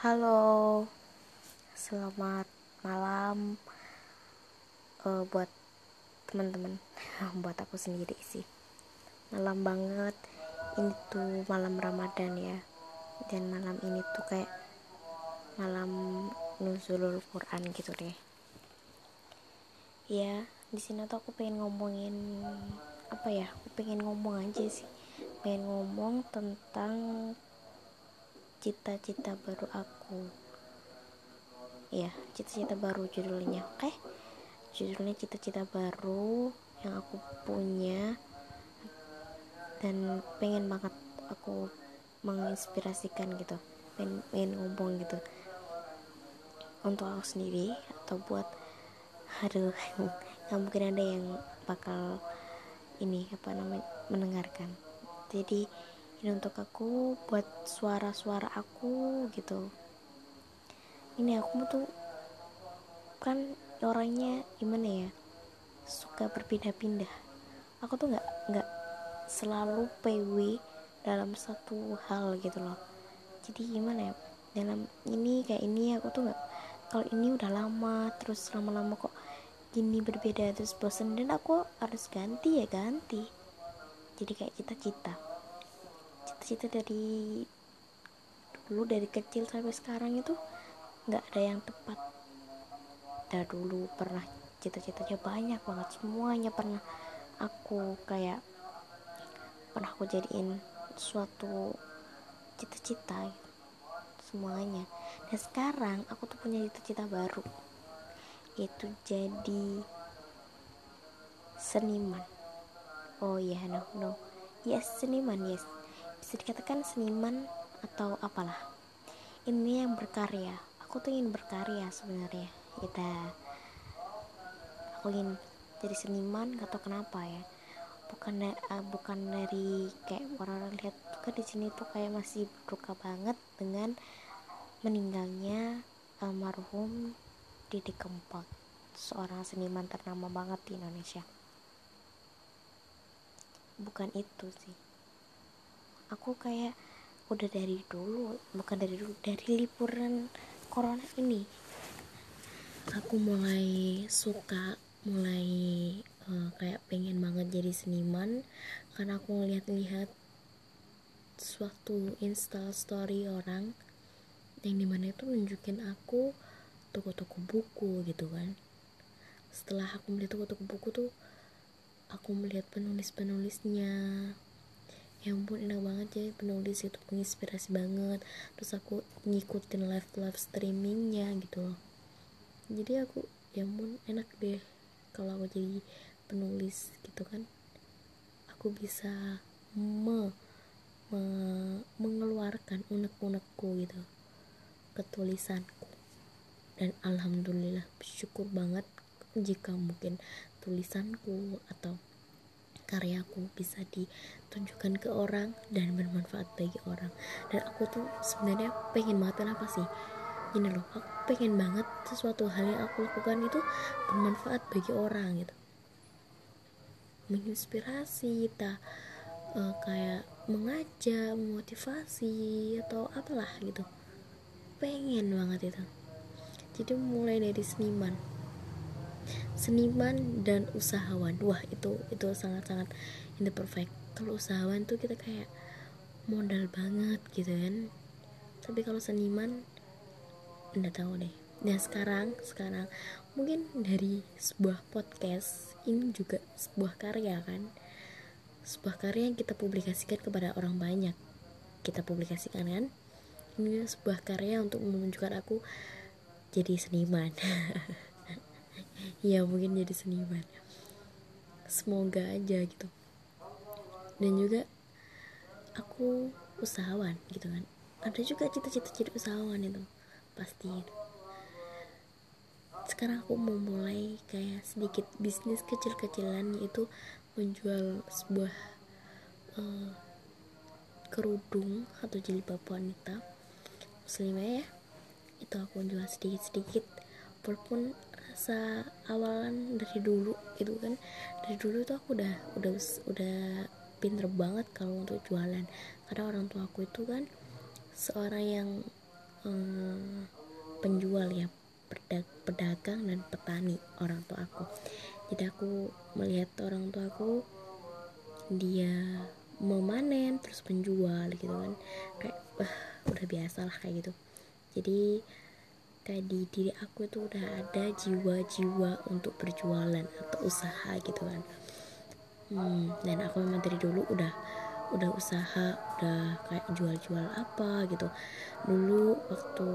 Halo, selamat malam uh, buat teman-teman, buat aku sendiri sih. Malam banget, ini tuh malam Ramadan ya, dan malam ini tuh kayak malam nuzulul Quran gitu deh. Ya, di sini tuh aku pengen ngomongin apa ya? Aku pengen ngomong aja sih, pengen ngomong tentang cita-cita baru aku. Ya cita-cita baru judulnya oke? Okay? judulnya cita-cita baru yang aku punya dan pengen banget aku menginspirasikan gitu pengen, pengen ngomong gitu untuk aku sendiri atau buat aduh nggak mungkin ada yang bakal ini apa namanya mendengarkan. Jadi ini untuk aku buat suara-suara aku gitu. Ini aku tuh kan orangnya gimana ya suka berpindah-pindah. Aku tuh nggak nggak selalu PW dalam satu hal gitu loh. Jadi gimana ya dalam ini kayak ini aku tuh nggak kalau ini udah lama terus lama-lama kok gini berbeda terus bosen dan aku harus ganti ya ganti. Jadi kayak cita-cita cita-cita dari dulu dari kecil sampai sekarang itu nggak ada yang tepat. Dari dulu pernah cita-citanya banyak banget semuanya pernah. Aku kayak pernah aku jadiin suatu cita-cita semuanya. Dan sekarang aku tuh punya cita-cita baru yaitu jadi seniman. Oh iya yeah, no no. Yes seniman yes bisa dikatakan seniman atau apalah. Ini yang berkarya. Aku tuh ingin berkarya sebenarnya. Kita aku ingin jadi seniman gak tau kenapa ya. Bukan uh, bukan dari kayak orang-orang lihat kan di sini tuh kayak masih berduka banget dengan meninggalnya almarhum Didi Kempot seorang seniman ternama banget di Indonesia. Bukan itu sih aku kayak udah dari dulu bukan dari dulu dari liburan corona ini. Aku mulai suka mulai uh, kayak pengen banget jadi seniman karena aku ngeliat-lihat suatu install story orang yang di mana itu nunjukin aku toko-toko buku gitu kan. Setelah aku melihat toko-toko buku tuh aku melihat penulis-penulisnya ya ampun enak banget ya penulis itu menginspirasi banget. Terus aku ngikutin live live streamingnya gitu loh. Jadi aku ya ampun enak deh kalau aku jadi penulis gitu kan. Aku bisa me, me mengeluarkan unek-unekku gitu ketulisanku. Dan alhamdulillah bersyukur banget jika mungkin tulisanku atau karyaku bisa ditunjukkan ke orang dan bermanfaat bagi orang. Dan aku tuh sebenarnya pengen banget kenapa sih? Ini loh aku pengen banget sesuatu hal yang aku lakukan itu bermanfaat bagi orang gitu. Menginspirasi tak uh, kayak mengajak memotivasi atau apalah gitu. Pengen banget itu. Jadi mulai dari seniman seniman dan usahawan. Wah itu itu sangat sangat in the perfect. Kalau usahawan tuh kita kayak modal banget gitu kan. Tapi kalau seniman nggak tahu deh. Dan sekarang sekarang mungkin dari sebuah podcast ini juga sebuah karya kan. Sebuah karya yang kita publikasikan kepada orang banyak. Kita publikasikan kan. Ini sebuah karya untuk menunjukkan aku jadi seniman ya mungkin jadi seniman. Semoga aja gitu. Dan juga aku usahawan gitu kan. Ada juga cita-cita jadi usahawan itu pasti sekarang aku mau mulai kayak sedikit bisnis kecil-kecilan yaitu menjual sebuah uh, kerudung atau jilbab wanita. Muslimah ya itu aku jual sedikit-sedikit. Walaupun rasa awalan dari dulu gitu kan. Dari dulu tuh aku udah udah udah pinter banget kalau untuk jualan. Karena orang tua aku itu kan seorang yang um, penjual ya pedagang dan petani orang tua aku. Jadi aku melihat orang tua aku dia memanen terus penjual gitu kan. Kayak wah udah biasa lah kayak gitu. Jadi kayak di diri aku itu udah ada jiwa-jiwa untuk berjualan atau usaha gitu kan. Hmm, dan aku memang dari dulu udah udah usaha udah kayak jual-jual apa gitu. Dulu waktu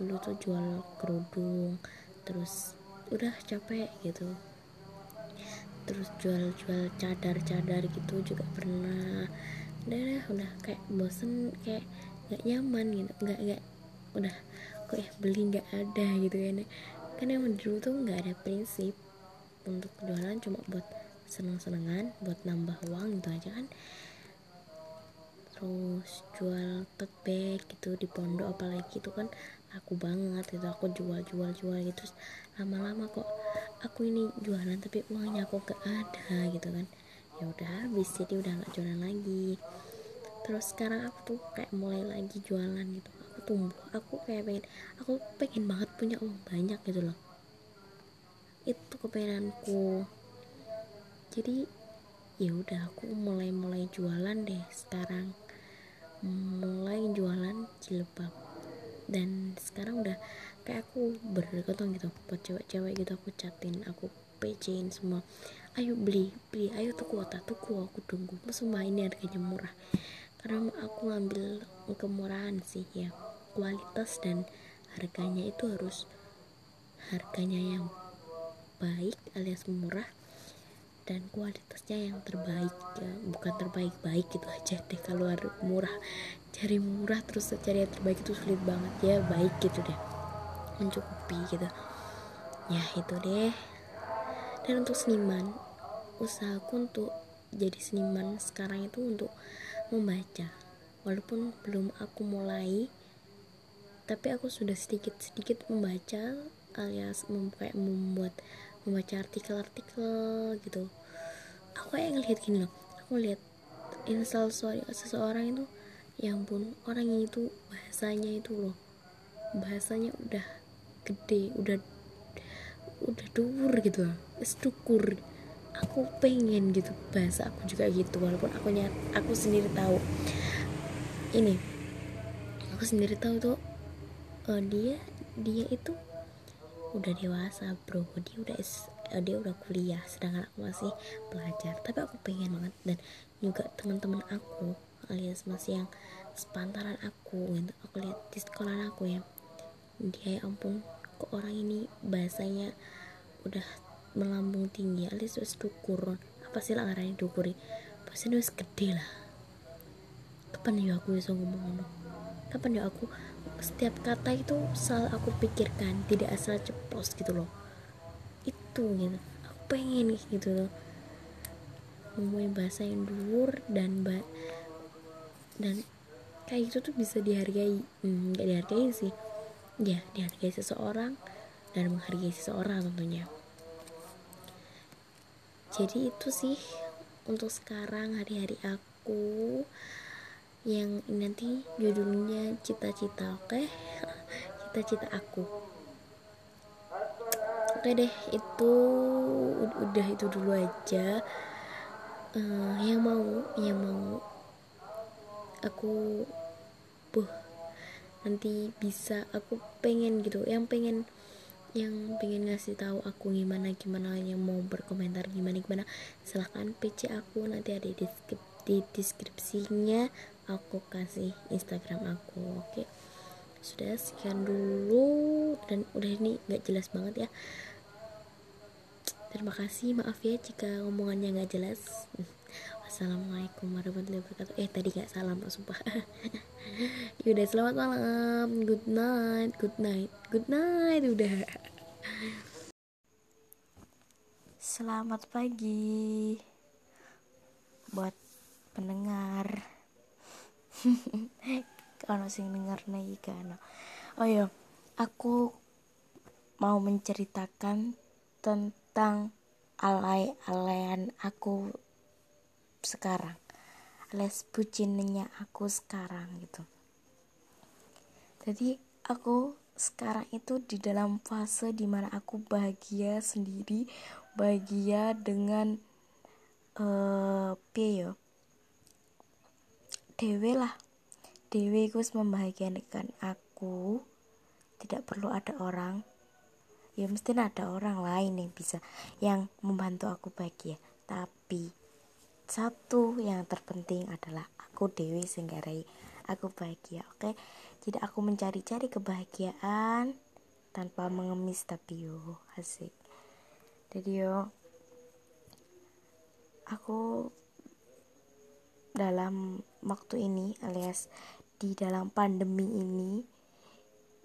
dulu tuh jual kerudung terus udah capek gitu. Terus jual-jual cadar-cadar gitu juga pernah. Udah udah kayak bosen kayak nggak nyaman gitu nggak nggak udah kok ya beli nggak ada gitu kan. Kan yang dulu tuh nggak ada prinsip untuk jualan cuma buat seneng-senengan buat nambah uang gitu aja kan. Terus jual tote bag gitu di pondok apalagi itu kan aku banget gitu aku jual jual jual gitu lama-lama kok aku ini jualan tapi uangnya aku gak ada gitu kan. Ya udah habis jadi udah nggak jualan lagi. Terus sekarang aku tuh kayak mulai lagi jualan gitu tumbuh aku kayak pengen aku pengen banget punya uang banyak gitu loh. Itu kepengenanku. Jadi ya udah aku mulai mulai jualan deh sekarang. Mulai jualan jilbab. Dan sekarang udah kayak aku bergotong gitu buat cewek-cewek gitu aku catin aku pecein semua. Ayo beli beli ayo tuh kuota tuh aku tunggu. Semua ini harganya murah. Karena aku ambil kemurahan sih ya kualitas dan harganya itu harus harganya yang baik alias murah dan kualitasnya yang terbaik ya. Bukan terbaik baik gitu aja deh. Kalau harus murah cari murah terus cari yang terbaik itu sulit banget. Ya baik gitu deh. Mencukupi gitu. Ya itu deh. Dan untuk seniman usahaku untuk jadi seniman sekarang itu untuk membaca. Walaupun belum aku mulai tapi aku sudah sedikit-sedikit membaca alias mem membuat membaca artikel-artikel gitu. Aku kayak ngelihat gini loh aku lihat install seseorang itu yang pun orang ini tuh bahasanya itu loh bahasanya udah gede udah udah dur gitu loh struktur aku pengen gitu bahasa aku juga gitu walaupun aku nyat aku sendiri tahu. Ini aku sendiri tahu tuh uh, dia dia itu udah dewasa bro. Dia udah uh, dia udah kuliah sedangkan aku masih belajar. Tapi aku pengen banget dan juga teman-teman aku alias masih yang sepantaran aku gitu. Aku lihat di sekolah aku ya. Dia ya ampun kok orang ini bahasanya udah melambung tinggi alias wis dukur. Apa sih lah ngarani dukuri? Pasti wis gede lah. Kapan ya aku bisa ngomong kapan ya aku setiap kata itu selalu aku pikirkan tidak asal ceplos gitu loh. Itu gitu. Aku pengen gitu loh. Ngomongin bahasa yang dur dan ba dan kayak gitu tuh bisa dihargai. Hmm, gak dihargai sih. Ya dihargai seseorang dan menghargai seseorang tentunya. Jadi itu sih untuk sekarang hari-hari aku yang nanti judulnya cita-cita oke? Okay? cita-cita aku. Oke deh itu udah itu dulu aja. Uh, yang mau yang mau aku buh nanti bisa aku pengen gitu. Yang pengen yang pengen ngasih tahu aku gimana gimana yang mau berkomentar gimana gimana silahkan PC aku nanti ada di, di deskripsinya aku kasih Instagram aku oke? Sudah sekian dulu. Dan udah ini nggak jelas banget ya. Terima kasih maaf ya jika omongannya nggak jelas. Assalamualaikum warahmatullahi wabarakatuh. Eh tadi nggak salam pak sumpah. Yaudah selamat malam. Good night good night good night udah selamat pagi buat pendengar kalau sing denger nih kan oh iya aku mau menceritakan tentang alay-alayan aku sekarang. Alias bucinnya aku sekarang gitu. Jadi aku sekarang itu di dalam fase di mana aku bahagia sendiri bahagia dengan uh, piye dewe lah. Dewe gus membahagiakan aku. Tidak perlu ada orang. Ya mesti ada orang lain yang bisa yang membantu aku bahagia. Tapi satu yang terpenting adalah aku dewi singgarai aku bahagia oke? Okay? jadi aku mencari-cari kebahagiaan tanpa mengemis tapi yo asik. Jadi yo aku dalam waktu ini alias di dalam pandemi ini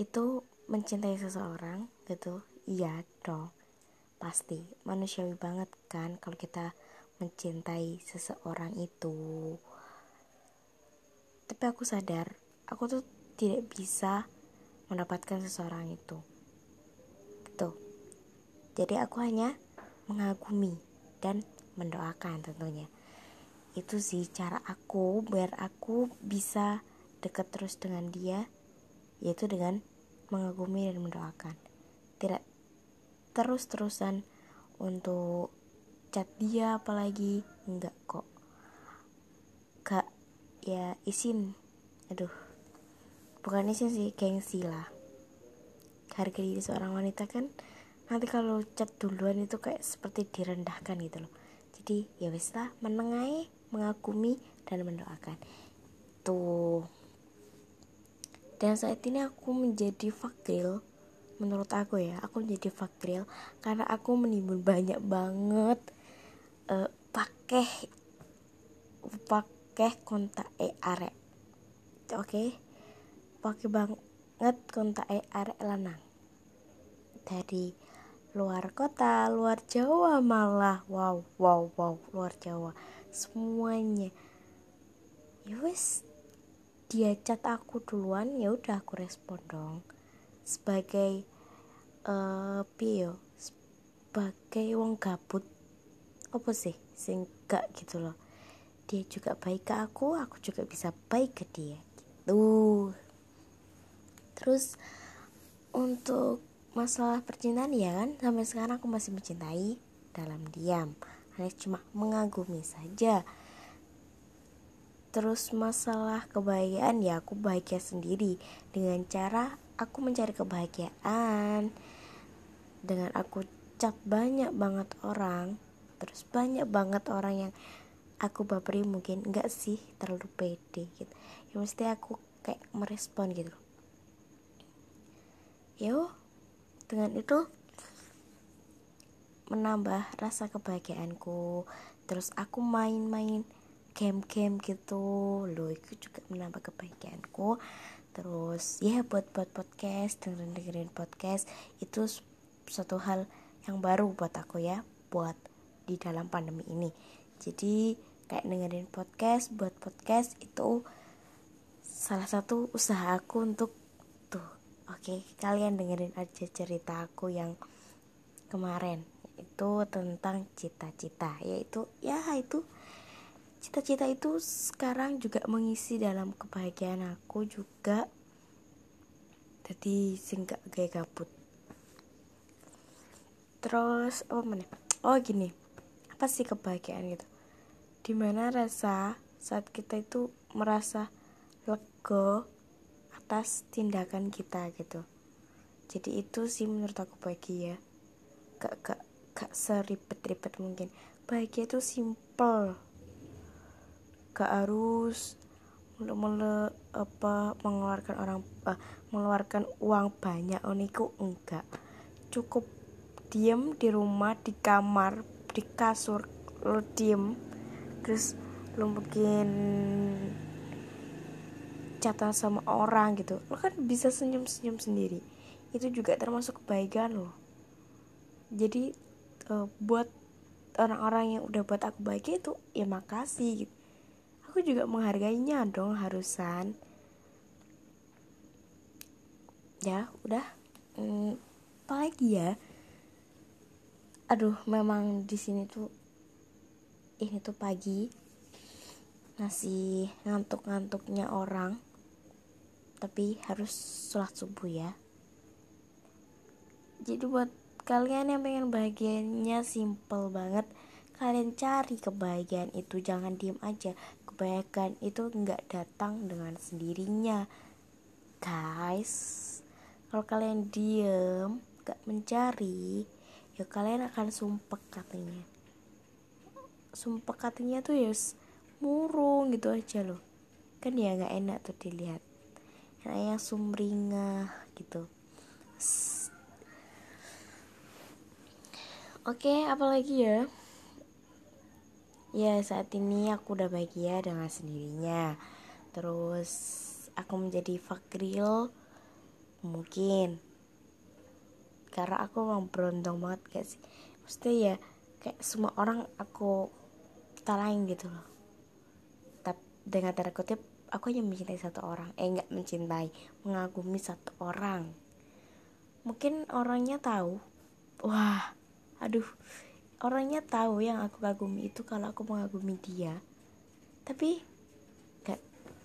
itu mencintai seseorang gitu iya dong. Pasti manusiawi banget kan kalau kita mencintai seseorang itu. Tapi aku sadar aku tuh tidak bisa mendapatkan seseorang itu. Gitu jadi aku hanya mengagumi dan mendoakan tentunya itu sih cara aku biar aku bisa dekat terus dengan dia yaitu dengan mengagumi dan mendoakan. Tidak terus-terusan untuk chat dia apalagi enggak kok. Kak ya isin. Aduh bukan isin sih gengsi lah. Harga diri seorang wanita kan nanti kalau chat duluan itu kayak seperti direndahkan gitu loh. Jadi ya wes lah menengai mengagumi dan mendoakan. Tuh. Dan saat ini aku menjadi fakir menurut aku ya aku menjadi fakir karena aku menimbun banyak banget uh, pakai pakai kontak e. Arek oke? Okay? pakai banget kontak e arek lanang. Dari luar kota luar Jawa malah. Wow wow wow luar Jawa semuanya. Ya wes dia chat aku duluan ya udah aku respon dong. Sebagai uh, pio sebagai wong gabut. Apa sih? Sing gitu loh. Dia juga baik ke aku aku juga bisa baik ke dia gitu. Terus untuk masalah percintaan ya kan? Sampai sekarang aku masih mencintai dalam diam hanya cuma mengagumi saja. Terus masalah kebahagiaan ya aku bahagia sendiri. Dengan cara aku mencari kebahagiaan. Dengan aku cat banyak banget orang terus banyak banget orang yang aku baperi mungkin enggak sih terlalu pede gitu. Ya mesti aku kayak merespon gitu. Yo dengan itu menambah rasa kebahagiaanku. Terus aku main-main game-game gitu. Loh itu juga menambah kebahagiaanku. Terus ya buat buat podcast dengerin dengerin podcast itu suatu hal yang baru buat aku ya buat di dalam pandemi ini. Jadi kayak dengerin podcast buat podcast itu salah satu usaha aku untuk tuh oke kalian dengerin aja cerita aku yang kemarin itu tentang cita-cita yaitu ya itu cita-cita itu sekarang juga mengisi dalam kebahagiaan aku juga. Jadi singgah gak gabut. Terus oh mana oh gini apa sih kebahagiaan gitu di mana rasa saat kita itu merasa lega atas tindakan kita gitu. Jadi itu sih menurut aku bahagia. Gak gak gak seribet-ribet mungkin. Bahagia itu simple. Gak harus mele apa mengeluarkan orang uh, mengeluarkan uang banyak. Oniku oh, enggak. Cukup diem di rumah di kamar di kasur lo diem. Terus lo mungkin catatan sama orang gitu. Lo kan bisa senyum senyum sendiri. Itu juga termasuk kebaikan lo jadi uh, buat orang-orang yang udah buat aku baik itu ya makasih gitu. Aku juga menghargainya dong harusan. Ya udah. Hmm, apa lagi ya? Aduh memang di sini tuh ini tuh pagi. Masih ngantuk-ngantuknya orang. Tapi harus sholat subuh ya. Jadi buat kalian yang pengen bahagianya simple banget kalian cari kebahagiaan itu jangan diem aja. Kebahagiaan itu nggak datang dengan sendirinya. Guys kalau kalian diem gak mencari ya kalian akan sumpah katanya sumpah katanya tuh ya murung gitu aja loh. Kan ya nggak enak tuh dilihat. Yang sumringah gitu Oke, okay, apalagi ya? Ya, saat ini aku udah bahagia dengan sendirinya. Terus aku menjadi fakril mungkin. Karena aku memang beruntung banget gak sih? Maksudnya ya kayak semua orang aku talain gitu loh. Tapi dengan tanda kutip aku hanya mencintai satu orang. Eh nggak mencintai mengagumi satu orang. Mungkin orangnya tahu. Wah aduh orangnya tahu yang aku kagumi itu kalau aku mengagumi dia. Tapi gak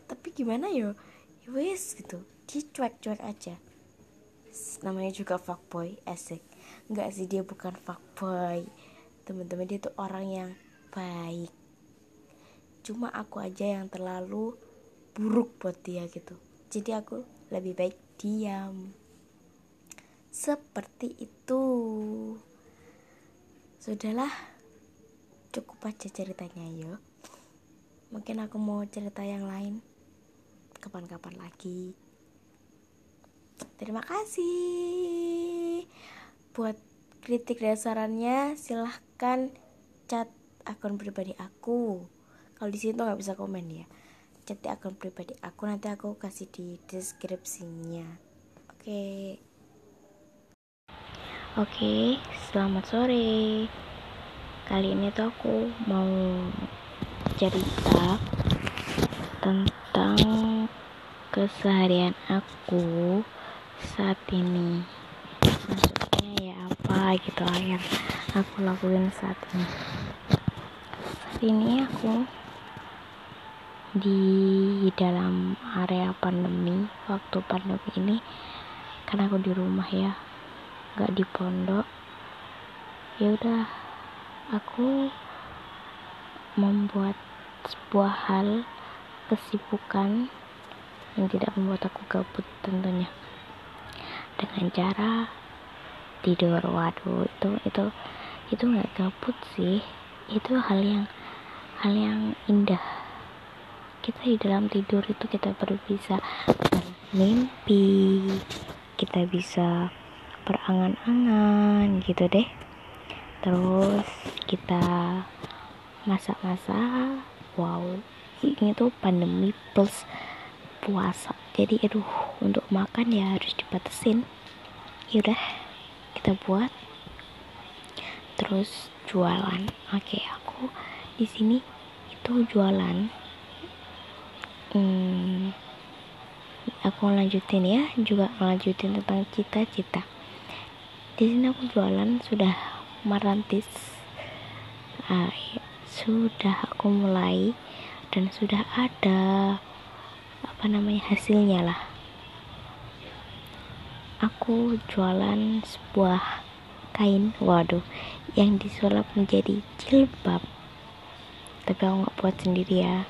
tapi gimana yo? Ya wes gitu. Dia cuek-cuek aja. Namanya juga fuckboy asik. Nggak sih dia bukan fuckboy. Teman-teman dia tuh orang yang baik. Cuma aku aja yang terlalu buruk buat dia gitu. Jadi aku lebih baik diam. Seperti itu Sudahlah, cukup aja ceritanya yuk. Mungkin aku mau cerita yang lain kapan-kapan lagi. Terima kasih. Buat kritik dan sarannya silahkan chat akun pribadi aku. Kalau di sini tuh nggak bisa komen ya. Chat akun pribadi aku nanti aku kasih di deskripsinya. Oke. Okay. Oke, selamat sore. Kali ini tuh aku mau cerita tentang keseharian aku saat ini. Maksudnya ya apa gitu yang aku lakuin saat ini. Saat ini aku di dalam area pandemi waktu pandemi ini karena aku di rumah ya gak di pondok. Ya udah aku membuat sebuah hal kesibukan yang tidak membuat aku gabut tentunya. Dengan cara tidur. Waduh itu itu itu nggak gabut sih. Itu hal yang hal yang indah. Kita di dalam tidur itu kita baru bisa bermimpi kita bisa berangan-angan gitu deh. Terus kita masak-masak. Wow ini tuh pandemi plus puasa. Jadi aduh untuk makan ya harus dibatasin yaudah kita buat. Terus jualan. Oke aku di sini itu jualan. Hmm, aku lanjutin ya juga lanjutin tentang cita-cita di sini aku jualan sudah merantis. Uh, sudah aku mulai dan sudah ada apa namanya hasilnya lah. Aku jualan sebuah kain waduh yang disulap menjadi jilbab. Tapi aku nggak buat sendiri ya.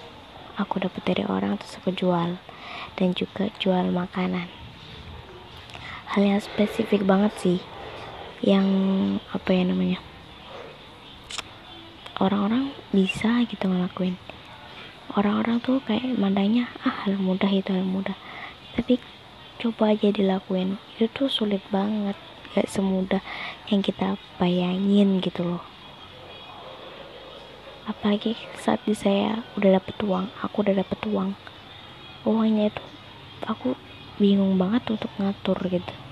Aku dapat dari orang terus aku jual. Dan juga jual makanan. Hal yang spesifik banget sih yang apa ya namanya orang-orang bisa gitu ngelakuin. Orang-orang tuh kayak mandangnya ah hal mudah itu hal mudah. Tapi coba aja dilakuin. Itu tuh sulit banget. Gak semudah yang kita bayangin gitu loh. Apalagi saat di saya udah dapet uang aku udah dapet uang. Uangnya itu aku bingung banget untuk ngatur gitu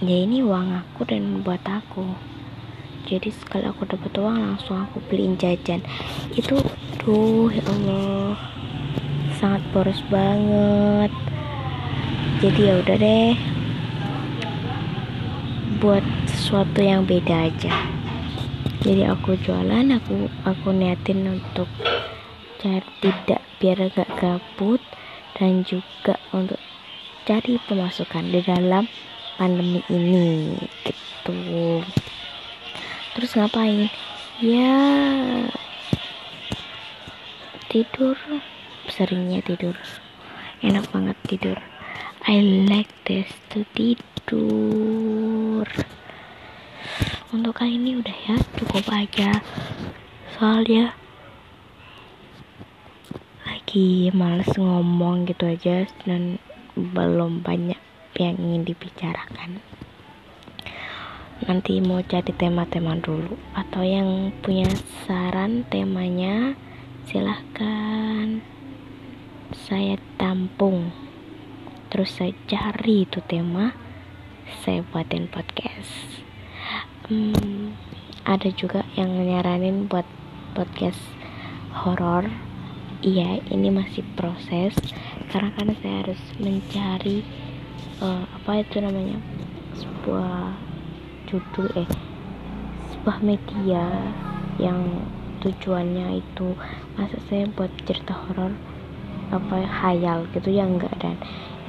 ya ini uang aku dan buat aku. Jadi sekali aku dapat uang langsung aku beliin jajan. Itu tuh ya Allah. Sangat boros banget. Jadi ya udah deh. Buat sesuatu yang beda aja. Jadi aku jualan aku aku niatin untuk cari tidak biar gak gabut dan juga untuk cari pemasukan di dalam pandemi ini gitu. Terus ngapain? Ya tidur. Seringnya tidur. Enak banget tidur. I like this to tidur. Untuk kali ini udah ya cukup aja. Soalnya lagi males ngomong gitu aja dan belum banyak yang ingin dibicarakan. Nanti mau cari tema-tema dulu. Atau yang punya saran temanya silahkan saya tampung. Terus saya cari itu tema saya buatin podcast. Hmm, ada juga yang nyaranin buat podcast horor. Iya ini masih proses. Karena kan saya harus mencari uh, apa itu namanya? Sebuah judul eh sebuah media yang tujuannya itu masa saya buat cerita horor apa hayal gitu ya enggak dan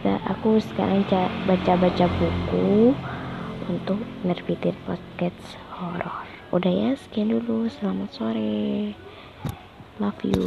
ya, aku sekarang baca-baca buku untuk nerbitin podcast horor. Udah ya sekian dulu. Selamat sore. Love you